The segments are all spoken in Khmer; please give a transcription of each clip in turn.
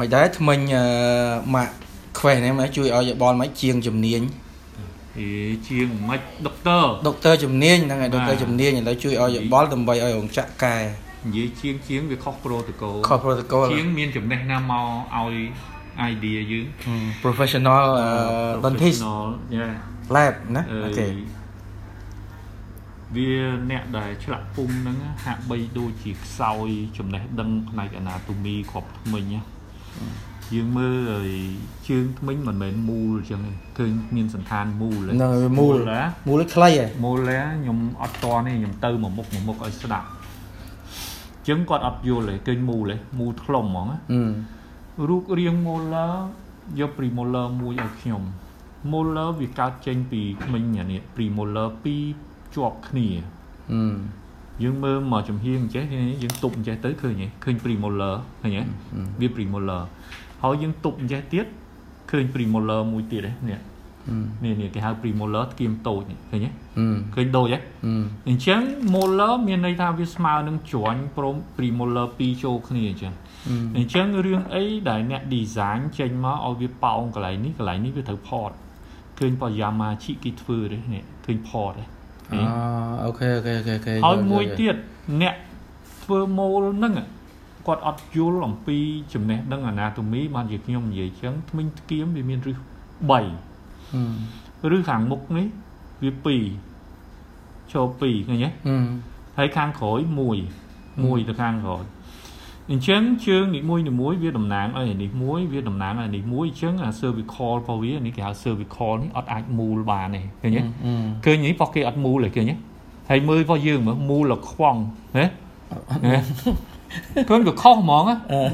មិនដែរថ្មិញម៉ាក់ខ្វេះនេះមកជួយឲ្យយោបល់មកជាងជំនាញអេជាងមិនដុកទ័រដុកទ័រជំនាញហ្នឹងហើយដុកទ័រជំនាញឥឡូវជួយឲ្យយោបល់ដើម្បីឲ្យរោងចក្រកែនិយាយជាងជាងវាខុស protocol ខុស protocol ជាងមានចំណេះណាមកឲ្យ idea យើង professional dentist lab ណាអូខេវាអ្នកដែលឆ្លាក់ពុំហ្នឹងហាក់បីដូចជាខ្សោយចំណេះដឹងផ្នែក anatomy គ្រប់ថ្មិញណា យើងមើលឲ្យជើងថ្មិញមិនមែនមូលអញ្ចឹងឃើញមានសន្តានមូលហ្នឹងមូលមូលខ្លីហ៎មូលខ្ញុំអត់តនេះខ្ញុំទៅមួយមុខមួយមុខឲ្យស្ដាប់អញ្ចឹងគាត់អត់យល់ទេឃើញមូលទេមូលធ្លុំហ្មងរូបរាង molar យក premolar មួយឲ្យខ្ញុំ molar វាកើតចេញពីថ្មិញអានេះ premolar ពីរជាប់គ្នា យើងមើលមកចំហៀងអញ្ចេះយើងទប់អញ្ចេះទៅឃើញទេឃើញ premolar ឃើញទេវា premolar ហើយយើងទប់អញ្ចេះទៀតឃើញ premolar មួយទៀតទេនេះនេះនេះគេហៅ premolar ស្គៀមតូចឃើញទេឃើញដូចទេអញ្ចឹង molar មានន័យថាវាស្មើនឹងជ្រាញ់ព្រម premolar ពីរចូលគ្នាអញ្ចឹងអញ្ចឹងរឿងអីដែលអ្នក design ចេញមកឲ្យវាប៉ោងកន្លែងនេះកន្លែងនេះវាត្រូវផតឃើញប៉ាយ៉ាម៉ាឈីគេធ្វើទេនេះឃើញផតទេ អូអូខេអូខេអូខេអូខេហើយមួយទៀតអ្នកធ្វើម៉ូលហ្នឹងគាត់អត់យល់អំពីចំណេះដឹង anatomy បានជាខ្ញុំនិយាយចឹងថ្មិញថ្គៀមវាមានរឹស3ឬខាងមុខនេះវា2ចូល2ឃើញទេហើយខាងក្រោយ1 1ទៅខាងក្រោយ អញ្ចឹងជើងនីមួយនីមួយវាតំណាងឲ្យនេះមួយវាតំណាងឲ្យនេះមួយអញ្ចឹងអា cervical របស់វានេះគេហៅ cervical នេះអត់អាចមូលបានទេឃើញទេឃើញនេះរបស់គេអត់មូលទេឃើញទេហើយមើលរបស់យើងមើលមូលលខ្វង់ណាឃើញវាខុសហ្មង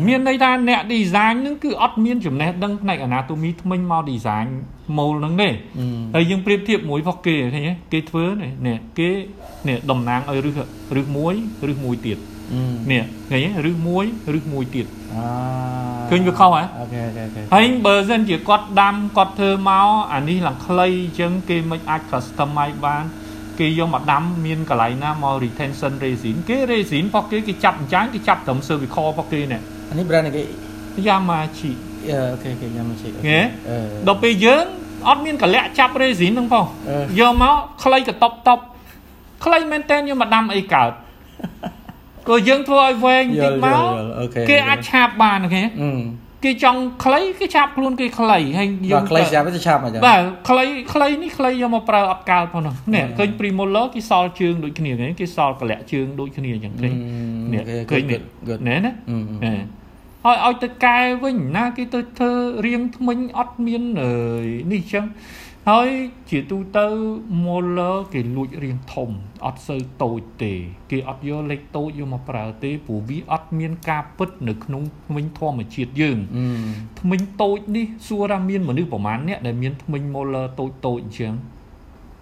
មានន័យថាអ្នក design ហ្នឹងគឺអត់មានចំណេះដឹងផ្នែក anatomy ថ្មិញមក design ម៉ូលហ្នឹងទេហើយយើងប្រៀបធៀបមួយរបស់គេឃើញទេគេធ្វើនេះគេនេះតំណាងឲ្យរឹសរឹសមួយរឹសមួយទៀត នេះឃើញឬមួយឬមួយទៀតឃើញវាខុសហ៎អូខេអូខេហើយបើសិនជាគាត់ដាំគាត់ធ្វើមកអានេះឡើងខ្លីអញ្ចឹងគេមិនអាច customize បានគេយកមកដាំមានកន្លែងណាមក retention resin គេ resin របស់គេគេចាប់អញ្ចឹងគេចាប់ត្រឹម cervical របស់គេនេះអានេះ brand គេ Yamachi អូខេគេ Yamachi ហេដល់ពេលយើងអត់មានកលៈចាប់ resin ហ្នឹងផងយកមកខ្លីកតប់តប់ខ្លីមែនតើយកមកដាំអីកើត ក៏យើងធ្វើឲ្យវែងតិចមកគេអាចឆាបបានអូខេគេចង់ខ្លីគេឆាបខ្លួនគេខ្លីហើយយើងខ្លីឆាបទៅឆាបអញ្ចឹងបាទខ្លីខ្លីនេះខ្លីយកមកប្រើអត់កើផងនោះនេះឃើញ Primoler គេសល់ជើងដូចគ្នាគេសល់កលាក់ជើងដូចគ្នាអញ្ចឹងទេនេះឃើញនេះណែណាហើយឲ្យទៅកែវិញណាគេទៅធ្វើរៀងថ្មិញអត់មាននេះអញ្ចឹង ហើយជាទូទៅ molar គេលួចរាងធំអត់សូវតូចទេ គេអត់យកលេខតូចយកមកប្រើទេព្រោះវាអត់មានការពិតនៅក្នុងធ្មេញធម្មជាតិយើងធ្មេញតូចនេះសួរថាមានមនុស្សប្រមាណអ្នកដែលមានធ្មេញ molar តូចតូចអញ្ចឹង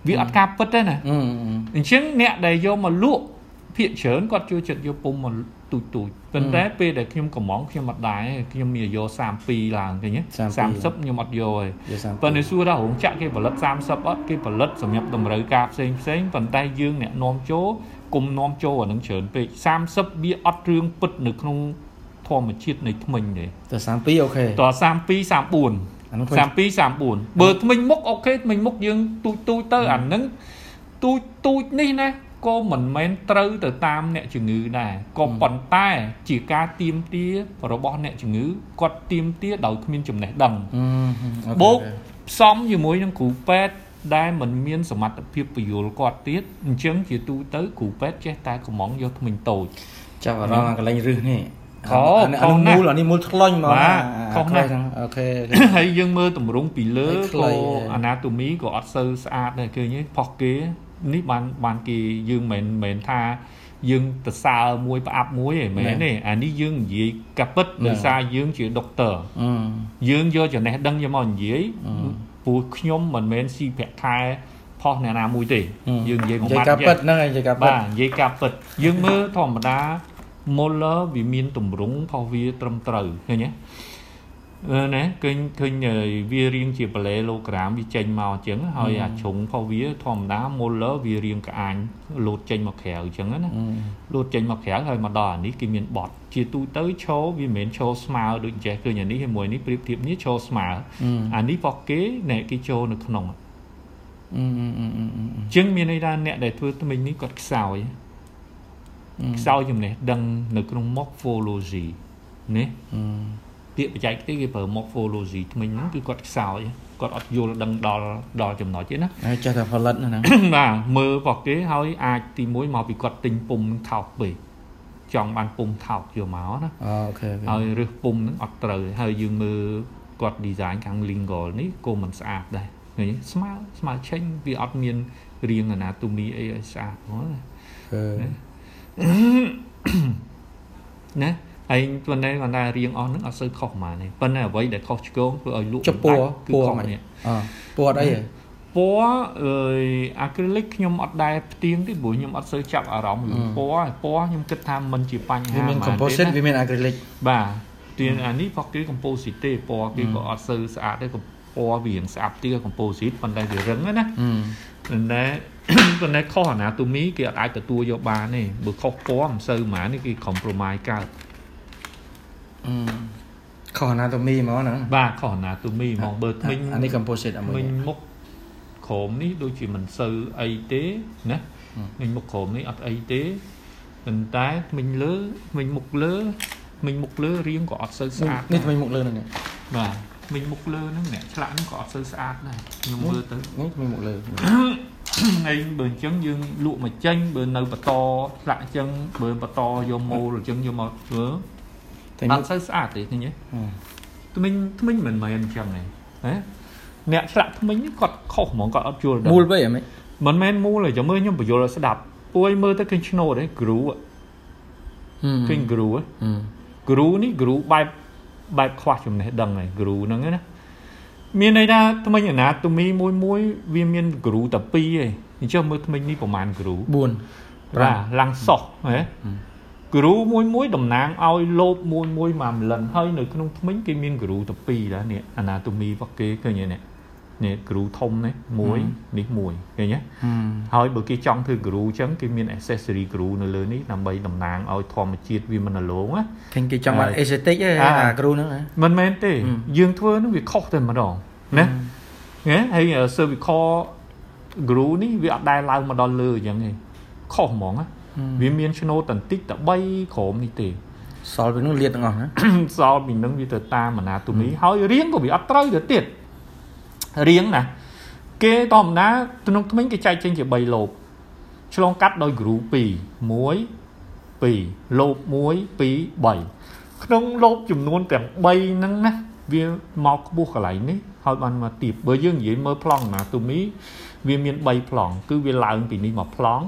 វាអត់ការពិតទេណាអញ្ចឹងអ្នកដែលយកមកលក់ ភាកច្រើនគាត់ជួយចិត្តយកពុំមកទូចទូចប៉ុន្តែពេលដែលខ្ញុំកំងខ្ញុំអត់ដែរខ្ញុំមានយក32ឡើងឃើញទេ30ខ្ញុំអត់យកទេប៉ុន្តែសួរថារោងចក្រគេផលិត30អត់គេផលិតសម្រាប់តម្រូវការផ្សេងផ្សេងប៉ុន្តែយើងអ្នកនាំចូលគុំនាំចូលអានឹងច្រើនពេក30វាអត់រឿងពិតនៅក្នុងធម្មជាតិនៃថ្មិញទេត32អូខេត32 34 32 34បើថ្មិញមុខអូខេថ្មិញមុខយើងទូចទូចទៅអានឹងទូចទូចនេះណា ក៏មិនមែនត្រូវទៅតាមអ្នកជំងឺដែរក៏ប៉ុន្តែជាការទៀមទារបស់អ្នកជំងឺគាត់ទៀមទាដោយគ្មានចំណេះដឹងបូកផ្សំជាមួយនឹងគ្រូពេទ្យដែលមិនមានសមត្ថភាពពយល់គាត់ទៀតអញ្ចឹងជាទូទៅគ្រូពេទ្យចេះតែកំងយកថ្មិញតូចចាប់អារម្មណ៍កន្លែងរឹសនេះខុសអានេះមូលអានេះមូលថ្លាញ់ហ្មងខុសណាស់អូខេហើយយើងមើលតម្រង់ពីលើក៏អាណាតូមីក៏អត់សូវស្អាតដែរឃើញទេផុសគេ នេះបានបានគេយើងមិនមែនថាយើងទៅសើមួយប្រអាប់មួយឯងមែនទេអានេះយើងនិយាយកាពិតដោយសារយើងជាដុកទ័រយើងយកចំណេះដឹងយកមកនិយាយព្រោះខ្ញុំមិនមែនស៊ីប្រាក់ខែផុសអ្នកណាមួយទេយើងនិយាយមួយម៉ាត់និយាយកាពិតហ្នឹងឯងនិយាយកាពិតបាទនិយាយកាពិតយើងមើលធម្មតា Moller វាមានទម្រង់ផុសវាត្រឹមត្រូវឃើញទេ ណាឃើញឃើញវារៀងជាប៉ាឡេឡូក្រាមវាចេញមកអញ្ចឹងហើយអាជ្រុងរបស់វាធម្មតា molar វារៀងក្អាញលោតចេញមកក្រៅអញ្ចឹងណាលោតចេញមកក្រៅហើយមកដល់អានេះគេមានបត់ជាទូទៅឈរវាមិនមែនឈរស្មើដូចចេះឃើញអានេះជាមួយនេះប្រៀបធៀបនេះឈរស្មើអានេះរបស់គេណែគេចូលនៅក្នុងអឺអញ្ចឹងមានន័យថាអ្នកដែលធ្វើថ្មិញនេះគាត់ខ្សោយខ្សោយចំណេះដឹងនៅក្នុង morphology ណា ពាក្យបច្ចេកទេសគេប្រើ morphology ថ្មិញហ្នឹងគឺគាត់ខ្សោយគាត់អត់យល់ដឹងដល់ដល់ចំណុចទេណាហើយចេះតែផលិតហ្នឹងបាទមើលរបស់គេហើយអាចទី1មកពីគាត់ទិញពុំនឹងថោកពេកចង់បានពុំថោកយកមកណាអូខេហើយរើសពុំនឹងអត់ត្រូវហើយយើងមើលគាត់ design ខាង lingual នេះក៏មិនស្អាតដែរឃើញស្មើស្មើឆេញវាអត់មានរាង anatomy អីឲ្យស្អាតហ្មងណា ហើយប៉ុន្តែគាត់ថារៀងអស់ហ្នឹងអត់សូវខុសហ្មងទេប៉ុន្តែអ្វីដែលខុសឆ្គងធ្វើឲ្យលក់ចពណ៌គឺខុសនេះអពណ៌អីពណ៌អឺអាគ្រីលិកខ្ញុំអត់ដែរផ្ទៀងទេព្រោះខ្ញុំអត់សូវចាប់អារម្មណ៍រឿងពណ៌ពណ៌ខ្ញុំគិតថាมันជាបញ្ហាវាមាន composite វាមានអាគ្រីលិកបាទទៀនអានេះផកគេ composite ទេពណ៌គេក៏អត់សូវស្អាតទេពណ៌វារៀងស្អាប់ទៀត composite ប៉ុន្តែវារឹងណាប៉ុន្តែប៉ុន្តែខុស anatomy គេអត់អាចទទួលយកបានទេបើខុសពណ៌មិនសូវហ្មងនេះគេ compromise កើត ខុស anatomy ហ្មងហ្នឹងបាទខុស anatomy ហ្មងបើថ្មិញអានេះ composite អាមួយថ្មិញមុខក្រោមនេះដូចជាមិនសូវអីទេណាថ្មិញមុខក្រោមនេះអត់អីទេប៉ុន្តែថ្មិញលើថ្មិញមុខលើថ្មិញមុខលើរាងក៏អត់សូវស្អាតនេះថ្មិញមុខលើហ្នឹងបាទថ្មិញមុខលើហ្នឹងអ្នកឆ្លាក់ហ្នឹងក៏អត់សូវស្អាតដែរខ្ញុំមើលទៅនេះថ្មិញមុខលើថ្ងៃបើអញ្ចឹងយើងលក់មកចេញបើនៅបន្តឆ្លាក់អញ្ចឹងបើបន្តយកម៉ូលអញ្ចឹងយកមកធ្វើ អត់សូវស្អាតទេឃើញទេថ្មិញថ្មិញមិនមែនអញ្ចឹងទេណាអ្នកឆ្លាក់ថ្មិញគាត់ខុសហ្មងគាត់អត់យល់មូលវិញហ្មងមិនមែនមូលទេចាំមើលខ្ញុំបញ្យល់ឲ្យស្ដាប់ពួយមើលទៅឃើញឆ្នោតទេគ្រូឃើញគ្រូគ្រូនេះគ្រូបែបបែបខ្វះចំណេះដឹងហើយគ្រូហ្នឹងណាមានន័យថាថ្មិញអាណាតូមីមួយមួយវាមានគ្រូតែ2ឯងអញ្ចឹងមើលថ្មិញនេះប្រហែលគ្រូ4បាទឡើងសោះហ៎ គ្រូមួយមួយតំណាងឲ្យលោបមួយមួយមួយម្លិនហើយនៅក្នុងថ្មិញគេមានគ្រូទៅ2ដែរនេះអាណាតូមីរបស់គេឃើញទេនេះនេះគ្រូធំនេះមួយនេះមួយឃើញទេហើយបើគេចង់ធ្វើគ្រូអញ្ចឹងគេមាន accessory គ្រូនៅលើនេះដើម្បីតំណាងឲ្យធម្មជាតិវាមិនរលោងណាឃើញគេចង់បាន aesthetic ឯអាគ្រូហ្នឹងមិនមែនទេ យើងធ្វើហ្នឹងវាខុសតែម្ដងណាហ៎ហើយ cervical groove នេះវាអត់ដែលឡើងមកដល់លើអញ្ចឹងទេខុសហ្មងណា វាមានឆ្នោតតន្តិចតែ3ក្រោមនេះទេសល់ពីនោះលាតទាំងអស់ណាសល់ពីនឹងវាទៅតាមអាណាទូមីហើយរៀងក៏វាអត់ត្រូវទៅទៀតរៀងណាគេធម្មតាក្នុងថ្មិញគេចែកចេញជា3លូបឆ្លងកាត់ដោយគ្រូ2 1 2លូប1 2 3ក្នុងលូបចំនួនទាំង3ហ្នឹងណាវាមកខ្ពស់កន្លែងនេះហើយបានមកទៀបបើយើងនិយាយមើលប្លង់ណាទូមីវាមាន3ប្លង់គឺវាឡើងពីនេះមកប្លង់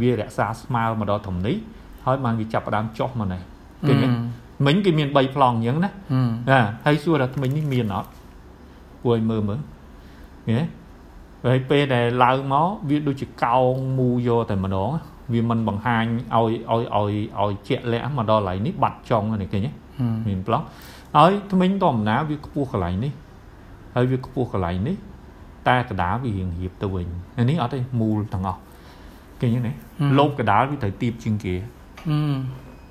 វារក្សាស្មើមកដល់ធំនេះហើយបានវាចាប់ផ្ដើមចុះមកនេះគេមិញគេមាន3ប្លង់អញ្ចឹងណាណាហើយសួរថាថ្មិញនេះមានអត់គួរឲ្យមើលមើលហ៎ហើយពេលដែលឡើងមកវាដូចជាកោងមូយកតែម្ដងវាមិនបង្ហាញឲ្យឲ្យឲ្យឲ្យជាក់លាក់មកដល់កន្លែងនេះបាត់ចុងនេះឃើញទេមានប្លង់ហើយថ្មិញធម្មតាវាខ្ពស់កន្លែងនេះហើយវាខ្ពស់កន្លែងនេះតែកដាវារៀងរៀបទៅវិញនេះអត់ទេមូលទាំងអស់គេអញ្ចឹងណា លបកដាលវាត្រូវទៀបជាងគេ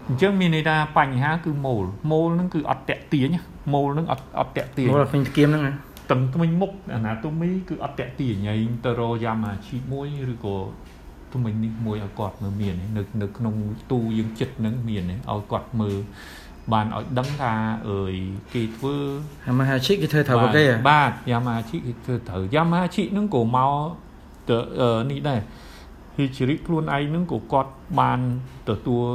អញ្ចឹងមានន័យថាបញ្ហាគឺម៉ូលម៉ូលហ្នឹងគឺអត់តាក់ទាញម៉ូលហ្នឹងអត់អត់តាក់ទាញម៉ូលអត់ពេញស្គៀមហ្នឹងណាទាំងថ្មិញមុខអាណាតូមីគឺអត់តាក់ទាញហើយទៅរយ៉ាម៉ាជីមួយឬក៏ថ្មិញនេះមួយឲ្យគាត់មើលមាននៅនៅក្នុងទូយើងចិត្តហ្នឹងមានឲ្យគាត់មើលបានឲ្យដឹងថាអើយគេធ្វើយ៉ាម៉ាហាឈីគេធ្វើត្រូវគេបាទយ៉ាម៉ាហាឈីគេធ្វើត្រូវយ៉ាម៉ាហាឈីហ្នឹងក៏មកទៅនេះដែរ ហ៊ីជីរិខ្លួនឯងហ្នឹងក៏គាត់បានទទួល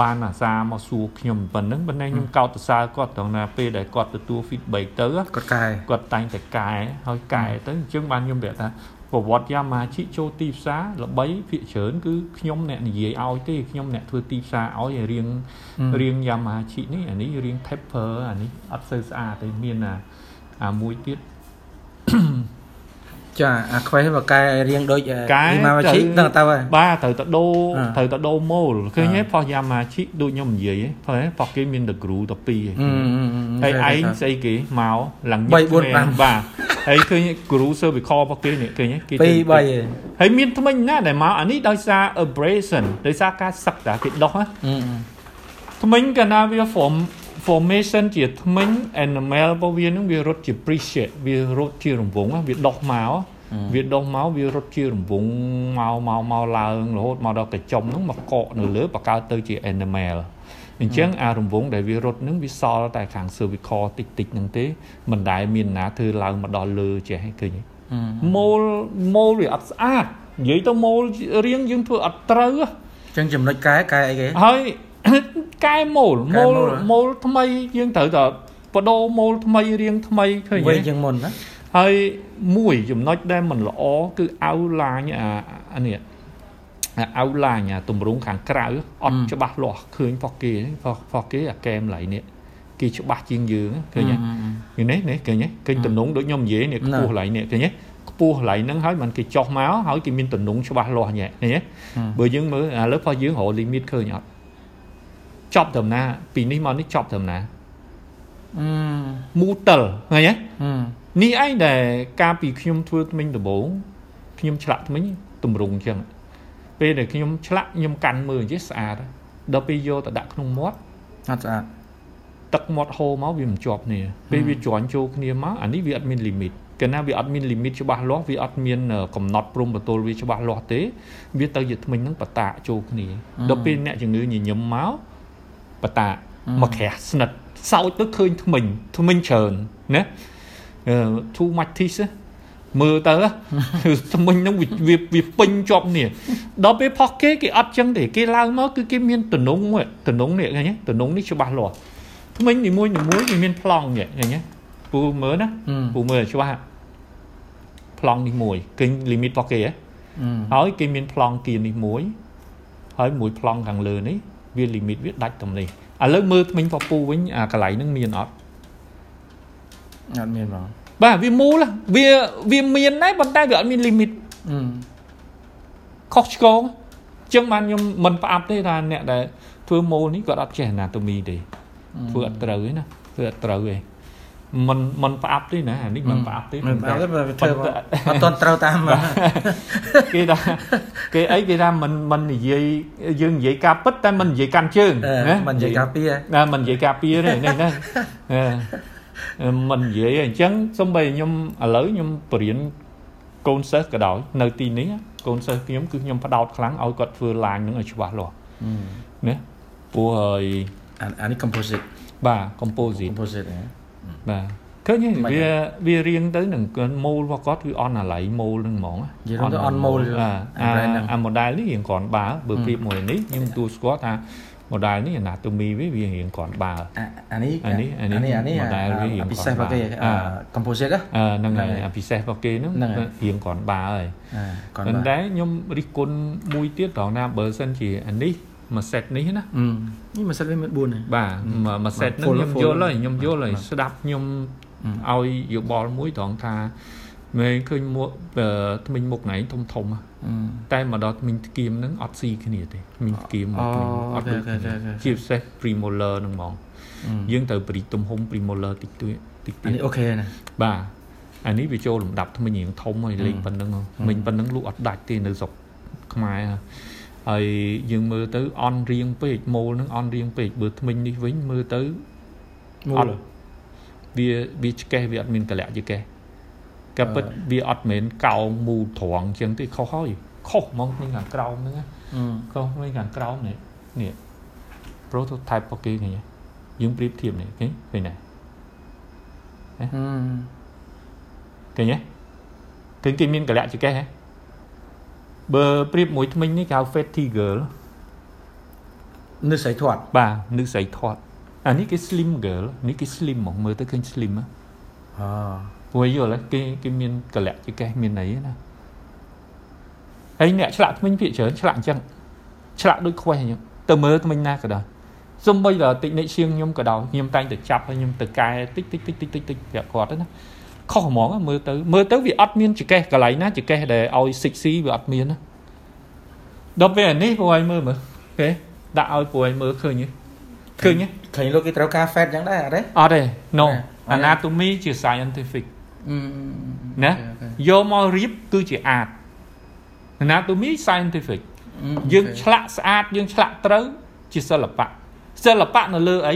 បានអាសាមកសួរខ្ញុំប៉ុណ្ណឹងប៉ុន្តែខ្ញុំកោតសរសើរគាត់ត្រង់ណាពេលដែលគាត់ទទួល feedback ទៅគាត់កែគាត់តែងតែកែហើយកែទៅអញ្ចឹងបានខ្ញុំប្រាប់ថាប្រវត្តិយ៉ាម៉ាជីចូលទីផ្សារល្បីភាគច្រើនគឺខ្ញុំអ្នកនិយាយឲ្យទេខ្ញុំអ្នកធ្វើទីផ្សារឲ្យរៀងរៀងយ៉ាម៉ាជីនេះអានេះរៀង taper អានេះអត់សូវស្អាតទេមានអាអាមួយទៀត ចាអាខ្វេះបកែរៀងដូចយីម៉ាម៉ាឈីដឹងទៅហើយបាទត្រូវទៅដូរត្រូវទៅដូរម៉ូលឃើញទេផោះយ៉ាម៉ាឈីដូចខ្ញុំនិយាយហ៎ផោះគេមានតែគ្រូទៅ2ហើយហើយឯងស្អីគេមកឡើងញឹក3 4 5បាទហើយឃើញគ្រូ cervical របស់គេនេះឃើញគេ2 3ហើយមានថ្មិញណាដែលមកអានេះដោយសារ abrasion ដោយសារការសឹកតាគេដោះណាថ្មិញកាលណាវា form formation ជាថ្មិញ enamel របស់វានឹងវារត់ជា appreciate វារត់ជារង្វង់វាដោះមកវាដោះមកវារត់ជារង្វង់មកមកមកឡើងរហូតមកដល់កញ្ចុំហ្នឹងមកកកនៅលើបកើតទៅជា enamel អញ្ចឹងអារង្វង់ដែលវារត់នឹងវាសល់តែខាង cervical តិចតិចហ្នឹងទេមិនដែលមានណាធ្វើឡើងមកដល់លើចេះឃើញម៉ូលម៉ូលវាអត់ស្អាតនិយាយទៅម៉ូលរៀងយើងធ្វើអត់ត្រូវអញ្ចឹងចំណុចកែកែអីគេហើយ កែម៉ូលម៉ូលម៉ូលថ្មីយើងត្រូវតែបដូរម៉ូលថ្មីរៀងថ្មីឃើញទេវិញជាងមុនណាហើយមួយចំណុចដែលមិនល្អគឺអៅឡាញអានេះអៅឡាញអាទម្រង់ខាងក្រៅអត់ច្បាស់លាស់ឃើញផកគេផកគេអាកែមឡៃនេះគេច្បាស់ជាងយើងឃើញទេនេះនេះឃើញទេឃើញតំណងដូចខ្ញុំនិយាយនេះខ្ពស់ឡៃនេះឃើញទេខ្ពស់ឡៃហ្នឹងហើយมันគេចោះមកហើយគេមានតំណងច្បាស់លាស់ញ៉ែឃើញទេបើយើងមើលឥឡូវផោះយើងរក limit ឃើញអត់ ចប់ដំណាពីនេះមកនេះចប់ដំណាអឺមូតិលឃើញទេនេះឯងដែលកាលពីខ្ញុំធ្វើថ្មិញដំបងខ្ញុំឆ្លាក់ថ្មិញទម្រង់អញ្ចឹងពេលដែលខ្ញុំឆ្លាក់ខ្ញុំកាន់មើលអញ្ចឹងស្អាតដល់ពេលយកទៅដាក់ក្នុងមាត់អត់ស្អាតទឹកមាត់ហូរមកវាមិនជាប់គ្នាពេលវាជាន់ចូលគ្នាមកអានេះវាអត់មានលីមីតកាលណាវាអត់មានលីមីតច្បាស់លាស់វាអត់មានកំណត់ព្រំប្រទល់វាច្បាស់លាស់ទេ វាទៅជាថ្មិញហ្នឹងបតាកចូលគ្នាដល់ពេលអ្នកជំងឺញញឹមមក បតាមកក្រាស់ស្និទ្ធសោចទៅឃើញថ្មិញថ្មិញច្រើនណា too much teeth មើលទៅថ្មិញហ្នឹងវាវាពេញជាប់នេះដល់ពេលផុសគេគេអត់ចឹងទេគេឡើងមកគឺគេមានតំណងតំណងនេះឃើញទេតំណងនេះច្បាស់លាស់ថ្មិញនីមួយនីមួយវាមានប្លង់នេះឃើញទេពូមើលណាពូមើលច្បាស់ប្លង់នេះមួយគេ limit របស់គេហ៎ហើយគេមានប្លង់គៀននេះមួយហើយមួយប្លង់ខាងលើនេះ វា limit វាដាច់តំនេះឥឡូវមើលថ្មិញពពូវិញអាកន្លែងហ្នឹងមានអត់អត់មានបងបាទវាមូលវាវាមានដែរប៉ុន្តែវាអត់មាន limit ខុសឆ្គងចឹងបានខ្ញុំមិនផ្អាប់ទេថាអ្នកដែលធ្វើម៉ូលនេះគាត់អត់ចេះ anatomy ទេធ្វើអត់ត្រូវទេណាធ្វើអត់ត្រូវទេ មិនមិនផ្អាប់ទេណាអានេះមិនផ្អាប់ទេមិនផ្អាប់ទេបើធ្វើអត់តន់ត្រូវតាមគេថាគេអីគេថាមិនមិននិយាយយើងនិយាយការពិតតែមិននិយាយកាន់ជើងណាមិននិយាយការពៀណាមិននិយាយការពៀទេនេះណាមិននិយាយអញ្ចឹងសំបីខ្ញុំឥឡូវខ្ញុំបរៀនកូនសិស្សក៏ដោយនៅទីនេះកូនសិស្សខ្ញុំគឺខ្ញុំផ្ដោតខ្លាំងឲ្យគាត់ធ្វើឡាញនឹងឲ្យច្បាស់លាស់ណាព្រោះហើយអានេះ composite បាទ composite composite បាទឃើញវាវារៀងទៅនឹងម៉ូលរបស់គាត់គឺអនអាឡៃម៉ូលនឹងហ្មងនិយាយទៅអនម៉ូលអាអា model នេះរៀងគ្រាន់បើបើប្រៀបមួយនេះខ្ញុំទួស្គាល់ថា model នេះ anatomy វាវារៀងគ្រាន់បើអានេះអានេះអានេះអានេះ model វារៀងពិសេសរបស់គេ composite ហ្នឹងហើយអាពិសេសរបស់គេហ្នឹងរៀងគ្រាន់បើហើយប៉ុន្តែខ្ញុំរិះគន់មួយទៀតត្រង់ណាបើសិនជាអានេះ មួយ set នេះណានេះមួយ set វាមាន4ហើយបាទមួយ set ហ្នឹងខ្ញុំយល់ហើយខ្ញុំយល់ហើយស្ដាប់ខ្ញុំឲ្យយោបល់មួយត្រង់ថាមែនឃើញមុខថ្មិញមុខណៃធំធំតែមកដល់ថ្មិញថ្កៀមហ្នឹងអត់ស៊ីគ្នាទេថ្មិញថ្កៀមអត់ដូចជាពិសេស premolar ហ្នឹងហ្មងយើងត្រូវប្រីទំហំ premolar តិចតួចតិចទៀតអានេះអូខេណាបាទអានេះវាចូលលំដាប់ថ្មិញរៀងធំហើយលេងប៉ុណ្្នឹងថ្មិញប៉ុណ្្នឹងលក់អត់ដាច់ទេនៅស្រុកខ្មែរ ហើយយើងមើលទៅអន់រៀងពេកម៉ូលនឹងអន់រៀងពេកបើថ្មិញនេះវិញមើលទៅម៉ូលវាវាឆ្កេះវាអត់មានកលៈជាកេះក៏ពិតវាអត់មែនកោងមូលត្រង់ជាងទេខុសហើយខុសហ្មងនេះខាងក្រោមហ្នឹងខុសនេះខាងក្រោមនេះនេះ prototype របស់គេនេះយើងប្រៀបធៀបនេះឃើញឃើញណាឃើញទេឃើញគេមានកលៈជាកេះហ៎ បើប្រៀបមួយថ្មិញនេះគេហៅ fatty girl នឹស្រីធាត់បាទនឹស្រីធាត់អានេះគេ slim girl នេះគេ slim ហ្មងមើលទៅឃើញ slim ហ៎អព្រោះយល់គេគេមានកលៈជាកេះមានអីណាហើយអ្នកឆ្លាក់ថ្មិញភាគច្រើនឆ្លាក់អញ្ចឹងឆ្លាក់ដូចខ្វេះអញ្ចឹងទៅមើលថ្មិញណាក៏ដោយសំបីដល់តិចនិចជាងខ្ញុំក៏ដោយខ្ញុំតែងតែចាប់ហើយខ្ញុំទៅកែតិចតិចតិចតិចតិចតិចប្រាប់គាត់ទៅណា ខុសហ្មងមើលទៅមើលទៅវាអត់មានចកេះកន្លែងណាចកេះដែលឲ្យ 6C វាអត់មានណាដល់ពេលនេះពួកឯងមើលមើលគេដាក់ឲ្យពួកឯងមើលឃើញទេឃើញទេឃើញលោកគេត្រូវការ fat យ៉ាងដែរអត់ទេអត់ទេ no anatomy ជា scientific ណាយកមករៀបគឺជា art anatomy scientific យើងឆ្លាក់ស្អាតយើងឆ្លាក់ត្រូវជាសិល្បៈសិល្បៈនៅលើអី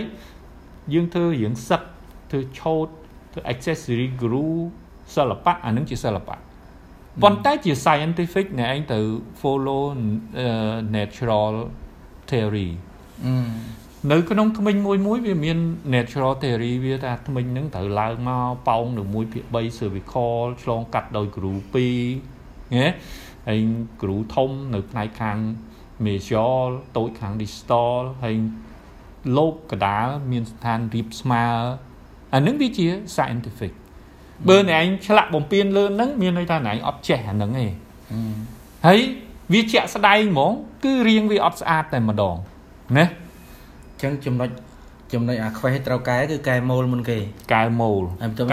យើងធ្វើរៀងសឹកធ្វើឆូត ធ្វើ accessory glue សិល្បៈអានឹងជាសិល្បៈប៉ុន្តែជា scientific អ្នកឯងទៅ follow natural theory នៅក្នុងថ្មិញមួយមួយវាមាន natural theory វាថាថ្មិញហ្នឹងត្រូវឡើងមកប៉ោងនៅ1ភាគ3 cervical ឆ្លងកាត់ដោយ groove 2ណាហើយ groove ធំនៅផ្នែកខាង medial តូចខាង distal ហើយលោកកដាលមានស្ថានរៀបស្មើ អានឹងវាជា scientific បើអ្នកឯងឆ្លាក់បំពេញលើហ្នឹងមានន័យថាអ្នកឯងអត់ចេះអាហ្នឹងទេហើយវាជាក់ស្ដែងហ្មង គឺរៀងវាអត់ស្អាតតែម្ដងណាអញ្ចឹងចំណុចចំណុចអាខ្វេះត្រូវកែគឺកែម៉ូលមុនគេកែម៉ូល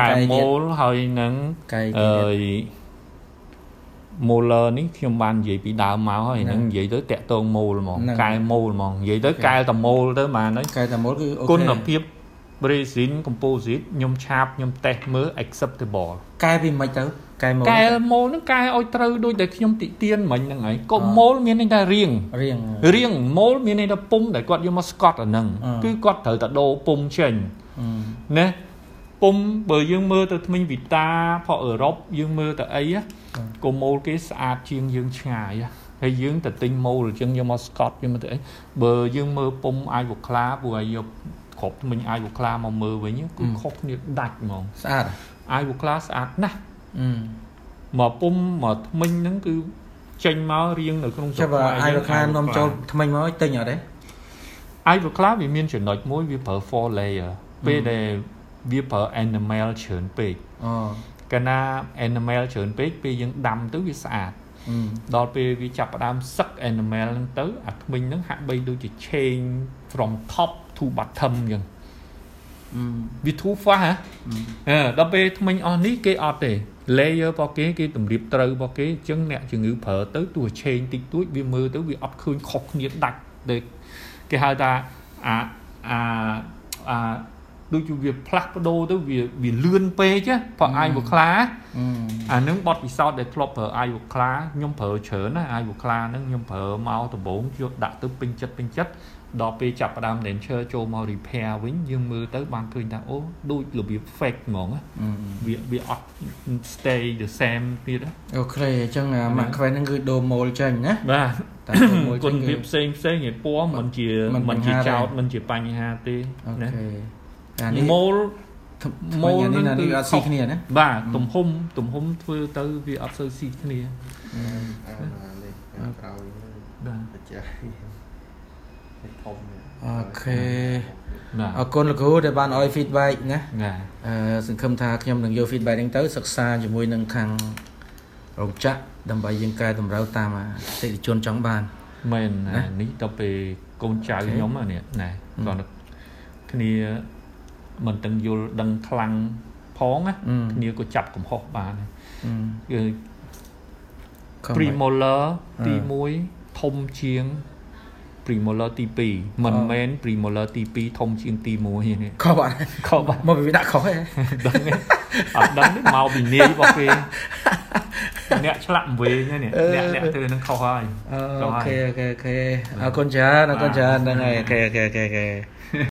កែម៉ូលហើយនឹងអឺ molar នេះខ្ញុំបាននិយាយពីដើមមកហើយនឹងនិយាយទៅតាក់ទង mol ហ្មងកែ mol ហ្មងនិយាយទៅកែតែ mol ទៅបានហើយកែតែ mol គឺគុណភាព resin composite ខ្ញុំឆាបខ្ញុំតេស្តមើល acceptable កែពីមិនទៅកែ mol កែ mol ហ្នឹងកែឲ្យត្រូវដូចដែលខ្ញុំតិទៀនមិញហ្នឹងហើយកុំ mol មានន័យថារៀងរៀងរៀង mol មានន័យថាពុំដែលគាត់យកមកស្កត់អាហ្នឹងគឺគាត់ត្រូវតែដូរពុំចេញណាពុំបើយើងមើលទៅថ្មិញវីតាផអឺរ៉ុបយើងមើលទៅអីកុំម៉ូលគេស្អាតជាងយើងឆ្ងាយហើយយើងទៅទិញម៉ូលអញ្ចឹងយកមកស្កត់យកមកទៅអីបើយើងមើលពុំអាយវក្លាព្រោះឲ្យយក គ្រប់ថ្មិញអាយវក្លាមកមើលវិញគឺខុសគ្នាដាច់ហ្មងស្អាតអាយវក្លាស្អាតណាស់មកពុំមកថ្មិញហ្នឹងគឺចេញមករៀងនៅក្នុងស្រុកខ្មែរអាយវក្លានាំចូលថ្មិញមកទិញអត់ទេអាយវក្លាវាមានចំណុចមួយវាប្រើ four layer ពេលដែលវាប្រើ enamel ច្រើនពេកអូកាលណា enamel ច្រើនពេកពេលយើងដាំទៅវាស្អាតដល់ពេលវាចាប់ផ្ដើមសឹក enamel ហ្នឹងទៅអាថ្មិញហ្នឹងហាក់បីដូចជា change from top to bottom អញ្ចឹងវា too fast ហ៎ដល់ពេលថ្មិញអស់នេះគេអត់ទេ layer របស់គេគេតម្រៀបត្រូវរបស់គេអញ្ចឹងអ្នកជំងឺប្រើទៅទោះ change តិចតួចវាមើលទៅវាអត់ឃើញខុសគ្នាដាច់ដូចគេហៅថាអាអាអាដូចជាវាផ្លាស់ប្ដូរទៅវាវាលឿនពេកព្រោះអាយវក្លាអានឹងបត់ពិសោធន៍ដែលធ្លាប់ប្រើអាយវក្លាខ្ញុំប្រើច្រើនណាអាយវក្លាហ្នឹងខ្ញុំប្រើមកដំបូងយកដាក់ទៅពេញចិត្តពេញចិត្ត ដល់ពេលចាប់ផ្ដើម denture ចូលមក repair វិញយើងមើលទៅបានឃើញថាអូដូចរបៀប fake ហ្មងវាវាអត់ stay the same ទៀតអូខេអញ្ចឹងម៉ាក់ quest ហ្នឹងគឺដូរ mold ចេញណាបាទតែគុណភាពផ្សេងផ្សេងឯពណ៌មិនជាមិនជាចោតមិនជាបញ្ហាទេណា OK អានេះ mold mold នេះនេះអត់ស៊ីគ្នាណាបាទទំហំទំហំធ្វើទៅវាអត់សូវស៊ីគ្នាអាក្រោយបាទចាស់ធំ អូខេអរគុណលោកគ្រូដែលបានឲ្យ feedback ណាអឺសង្ឃឹមថាខ្ញុំនឹងយក feedback នេះទៅសិក្សាជាមួយនឹងខាងរោងចក្រដើម្បីយើងកែតម្រូវតាមអតិថិជនចង់បានមែននេះទៅពេលកូនចៅខ្ញុំនេះណែគាត់គ្នាមិនទាំងយល់ដឹងខ្លាំងផងណាគ្នាក៏ចាប់កំហុសបានគឺ premolar ទី1ធំជាង premolar ទី2មិនមែន premolar ទី2ធំជាងទី1នេះខុសបាត់ខុសបាត់មកវាដាក់ខុសហ៎ដឹងអត់ដឹងមកពីនាយរបស់គេអ្នកឆ្លាក់វែងនេះអ្នកអ្នកធ្វើនឹងខុសហើយ OK OK OK អរគុណច្រើនអរគុណច្រើនហ្នឹងហើយ OK OK OK